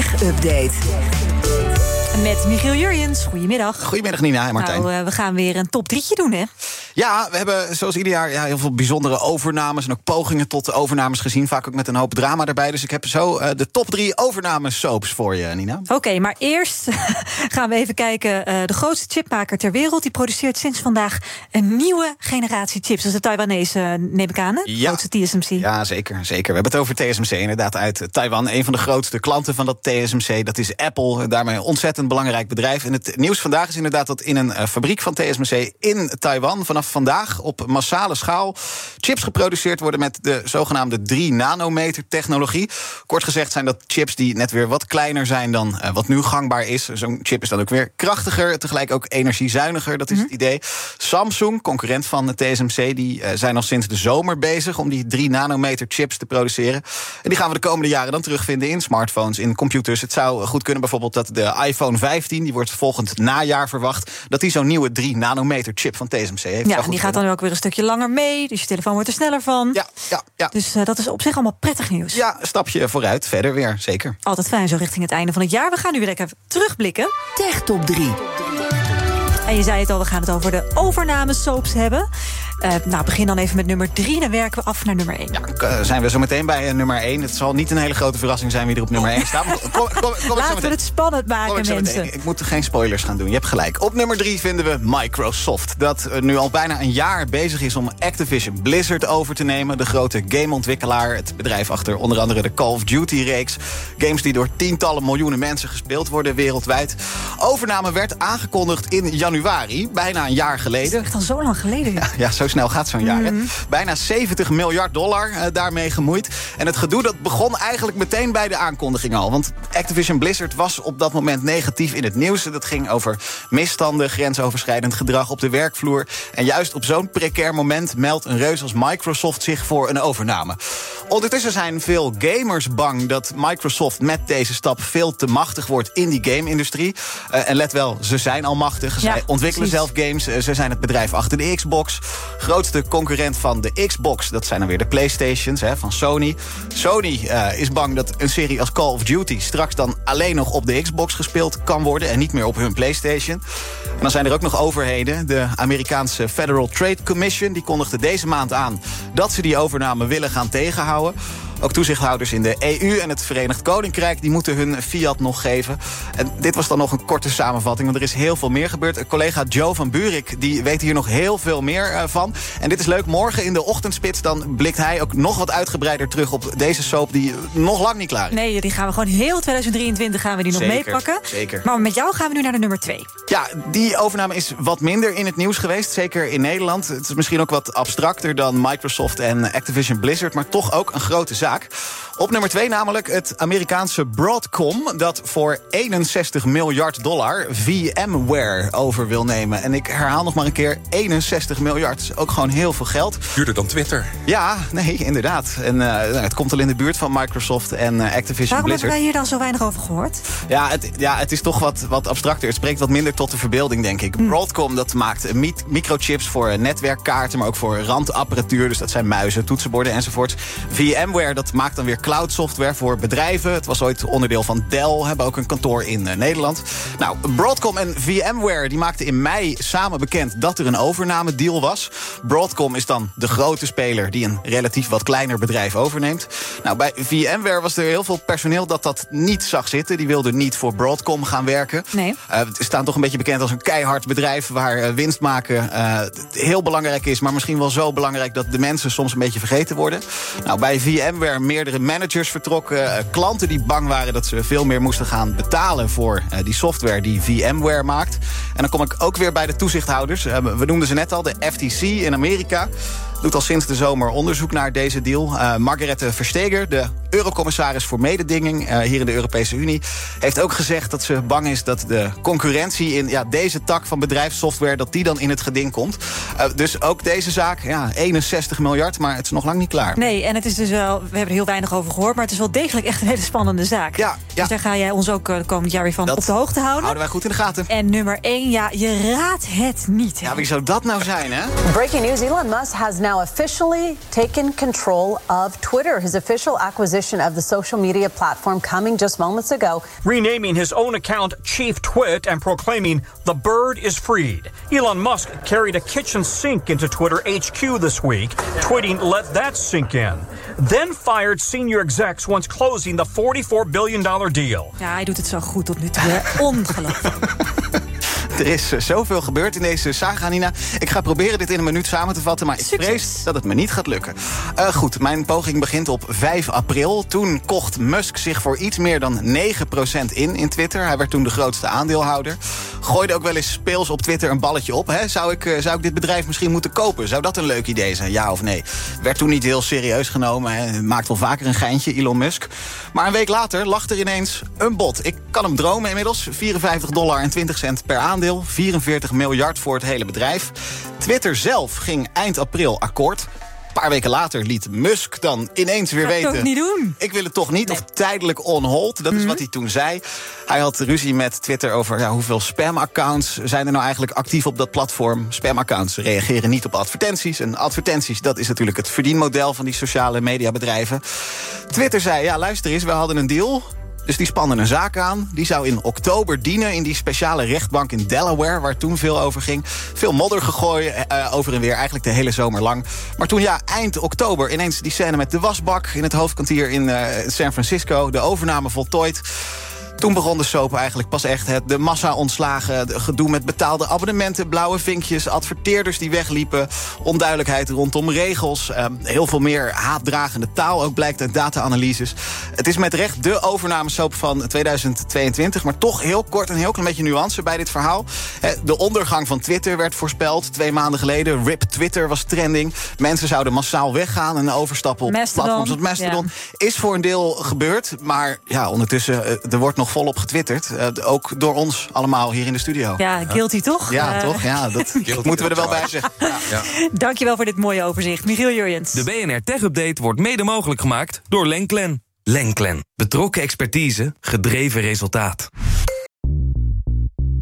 Update. Met Michiel Jurjens. Goedemiddag. Goedemiddag Nina en Martijn. Nou, uh, we gaan weer een top drietje doen, hè? Ja, we hebben zoals ieder jaar ja, heel veel bijzondere overnames... en ook pogingen tot overnames gezien. Vaak ook met een hoop drama erbij. Dus ik heb zo uh, de top drie overname-soaps voor je, Nina. Oké, okay, maar eerst gaan we even kijken. Uh, de grootste chipmaker ter wereld... die produceert sinds vandaag een nieuwe generatie chips. Dat is de Taiwanese, neem ik aan, hè? Ja. grootste TSMC. Ja, zeker, zeker. We hebben het over TSMC inderdaad uit Taiwan. Een van de grootste klanten van dat TSMC, dat is Apple. Daarmee een ontzettend belangrijk bedrijf. En het nieuws vandaag is inderdaad dat in een fabriek van TSMC in Taiwan... vanaf vandaag op massale schaal chips geproduceerd worden... met de zogenaamde 3-nanometer technologie. Kort gezegd zijn dat chips die net weer wat kleiner zijn... dan uh, wat nu gangbaar is. Zo'n chip is dan ook weer krachtiger, tegelijk ook energiezuiniger. Dat is mm -hmm. het idee. Samsung, concurrent van de TSMC... die uh, zijn al sinds de zomer bezig om die 3-nanometer chips te produceren. En die gaan we de komende jaren dan terugvinden in smartphones, in computers. Het zou goed kunnen bijvoorbeeld dat de iPhone 15... die wordt volgend najaar verwacht... dat die zo'n nieuwe 3-nanometer chip van TSMC heeft. Ja, en die gaat dan ook weer een stukje langer mee. Dus je telefoon wordt er sneller van. Ja, ja, ja. Dus uh, dat is op zich allemaal prettig nieuws. Ja, stapje vooruit, verder weer, zeker. Altijd fijn zo richting het einde van het jaar. We gaan nu weer lekker terugblikken. Tech Top 3. En je zei het al, we gaan het over de overname soaps hebben. Uh, nou, begin dan even met nummer 3, dan werken we af naar nummer 1. Ja, zijn we zo meteen bij uh, nummer 1. Het zal niet een hele grote verrassing zijn wie er op nummer 1 staat. Kom, kom, kom, Laten we het spannend maken, mensen. Ik, ik moet geen spoilers gaan doen, je hebt gelijk. Op nummer 3 vinden we Microsoft. Dat nu al bijna een jaar bezig is om Activision Blizzard over te nemen. De grote gameontwikkelaar. Het bedrijf achter onder andere de Call of Duty-reeks. Games die door tientallen miljoenen mensen gespeeld worden wereldwijd. Overname werd aangekondigd in januari, bijna een jaar geleden. Dat is echt al zo lang geleden. Ja, ja zo snel gaat zo'n jaar. Mm. Bijna 70 miljard dollar uh, daarmee gemoeid. En het gedoe dat begon eigenlijk meteen bij de aankondiging al. Want Activision Blizzard was op dat moment negatief in het nieuws. Dat ging over misstanden, grensoverschrijdend gedrag op de werkvloer. En juist op zo'n precair moment meldt een reus als Microsoft zich voor een overname. Ondertussen zijn veel gamers bang dat Microsoft met deze stap veel te machtig wordt in die game-industrie. Uh, en let wel, ze zijn al machtig. Ja, Zij ontwikkelen precies. zelf games. Uh, ze zijn het bedrijf achter de Xbox. Grootste concurrent van de Xbox, dat zijn dan weer de Playstations hè, van Sony. Sony uh, is bang dat een serie als Call of Duty straks dan alleen nog op de Xbox gespeeld kan worden en niet meer op hun Playstation. En dan zijn er ook nog overheden. De Amerikaanse Federal Trade Commission die kondigde deze maand aan dat ze die overname willen gaan tegenhouden. houden. Ook toezichthouders in de EU en het Verenigd Koninkrijk... die moeten hun fiat nog geven. En dit was dan nog een korte samenvatting, want er is heel veel meer gebeurd. Collega Joe van Burik die weet hier nog heel veel meer uh, van. En dit is leuk, morgen in de ochtendspits... dan blikt hij ook nog wat uitgebreider terug op deze soap... die nog lang niet klaar is. Nee, die gaan we gewoon heel 2023 gaan we die nog Zeker, meepakken. zeker. Maar met jou gaan we nu naar de nummer 2. Ja, die overname is wat minder in het nieuws geweest. Zeker in Nederland. Het is misschien ook wat abstracter dan Microsoft en Activision Blizzard... maar toch ook een grote zaak. Op nummer 2 namelijk het Amerikaanse Broadcom... dat voor 61 miljard dollar VMware over wil nemen. En ik herhaal nog maar een keer, 61 miljard. Is ook gewoon heel veel geld. Duurder dan Twitter. Ja, nee, inderdaad. En uh, het komt al in de buurt van Microsoft en uh, Activision Waarom Blizzard. hebben wij hier dan zo weinig over gehoord? Ja, het, ja, het is toch wat, wat abstracter. Het spreekt wat minder tot de verbeelding, denk ik. Hm. Broadcom dat maakt microchips voor netwerkkaarten... maar ook voor randapparatuur. Dus dat zijn muizen, toetsenborden enzovoort. VMware dat maakt dan weer cloud software voor bedrijven. Het was ooit onderdeel van Dell, hebben ook een kantoor in uh, Nederland. Nou, Broadcom en VMware die maakten in mei samen bekend... dat er een overnamedeal was. Broadcom is dan de grote speler... die een relatief wat kleiner bedrijf overneemt. Nou, bij VMware was er heel veel personeel dat dat niet zag zitten. Die wilden niet voor Broadcom gaan werken. Nee. Uh, het staan toch een beetje bekend als een keihard bedrijf... waar uh, winst maken uh, heel belangrijk is... maar misschien wel zo belangrijk dat de mensen soms een beetje vergeten worden. Nou, bij VMware meerdere managers vertrokken. klanten die bang waren dat ze veel meer moesten gaan betalen... voor die software die VMware maakt. En dan kom ik ook weer bij de toezichthouders. we noemden ze net al, de FTC in Amerika doet al sinds de zomer onderzoek naar deze deal. Uh, Margarethe Versteger, de eurocommissaris voor mededinging uh, hier in de Europese Unie, heeft ook gezegd dat ze bang is dat de concurrentie in ja, deze tak van bedrijfssoftware dat die dan in het geding komt. Uh, dus ook deze zaak, ja, 61 miljard, maar het is nog lang niet klaar. Nee, en het is dus wel, we hebben er heel weinig over gehoord, maar het is wel degelijk echt een hele spannende zaak. Ja, ja. Dus daar ga jij ons ook komend jaar weer van dat op de hoogte houden. Houden wij goed in de gaten. En nummer 1, ja, je raadt het niet. Hè? Ja, wie zou dat nou zijn, hè? Breaking news: Elon Musk has now now officially taken control of Twitter. His official acquisition of the social media platform coming just moments ago. Renaming his own account Chief Twit and proclaiming the bird is freed. Elon Musk carried a kitchen sink into Twitter HQ this week, tweeting, let that sink in. Then fired senior execs once closing the $44 billion deal. Ja, hij doet het zo goed tot nu toe. Ongelooflijk. Er is eh, zoveel gebeurd in deze saga, Nina. Ik ga proberen dit in een minuut samen te vatten, maar ik Succes. vrees dat het me niet gaat lukken. Eh, goed, mijn poging begint op 5 april. Toen kocht Musk zich voor iets meer dan 9% in in Twitter. Hij werd toen de grootste aandeelhouder. Gooide ook wel eens speels op Twitter een balletje op. Hè? Zou, ik, eh, zou ik dit bedrijf misschien moeten kopen? Zou dat een leuk idee zijn, ja of nee? Werd toen niet heel serieus genomen. Hè? Maakt wel vaker een geintje, Elon Musk. Maar een week later lag er ineens een bod. Ik kan hem dromen inmiddels. 54 dollar en 20 cent per aandeel. 44 miljard voor het hele bedrijf. Twitter zelf ging eind april akkoord. Een paar weken later liet Musk dan ineens weer weten... toch niet doen? Ik wil het toch niet, of tijdelijk on hold. Dat is wat hij toen zei. Hij had ruzie met Twitter over ja, hoeveel spamaccounts... zijn er nou eigenlijk actief op dat platform. Spamaccounts reageren niet op advertenties. En advertenties, dat is natuurlijk het verdienmodel... van die sociale mediabedrijven. Twitter zei, ja luister eens, we hadden een deal... Dus die spannen een zaak aan. Die zou in oktober dienen in die speciale rechtbank in Delaware... waar toen veel over ging. Veel modder gegooid eh, over en weer, eigenlijk de hele zomer lang. Maar toen ja, eind oktober ineens die scène met de wasbak... in het hoofdkwartier in eh, San Francisco, de overname voltooid... Toen begon de soap eigenlijk pas echt. Het, de massa-ontslagen, gedoe met betaalde abonnementen... blauwe vinkjes, adverteerders die wegliepen... onduidelijkheid rondom regels... eh, heel veel meer haatdragende taal ook blijkt uit data-analyses. Het is met recht de overnamesoap van 2022... maar toch heel kort een heel klein beetje nuance bij dit verhaal. De ondergang van Twitter werd voorspeld twee maanden geleden. RIP Twitter was trending. Mensen zouden massaal weggaan en overstappen op Mastodon, platforms als Mastodon. Is voor een deel gebeurd, maar ja, ondertussen... eh, er wordt nog volop getwitterd. Eh, ook door ons allemaal hier in de studio. Ja, guilty toch? Ja, Eh, toch? Ja, dat moeten we er wel bij zeggen. Ja. Dankjewel voor dit mooie overzicht. Michiel Jurjens. De BNR Tech Update wordt mede mogelijk gemaakt door Lenklen. Lenklen. Betrokken expertise, gedreven resultaat.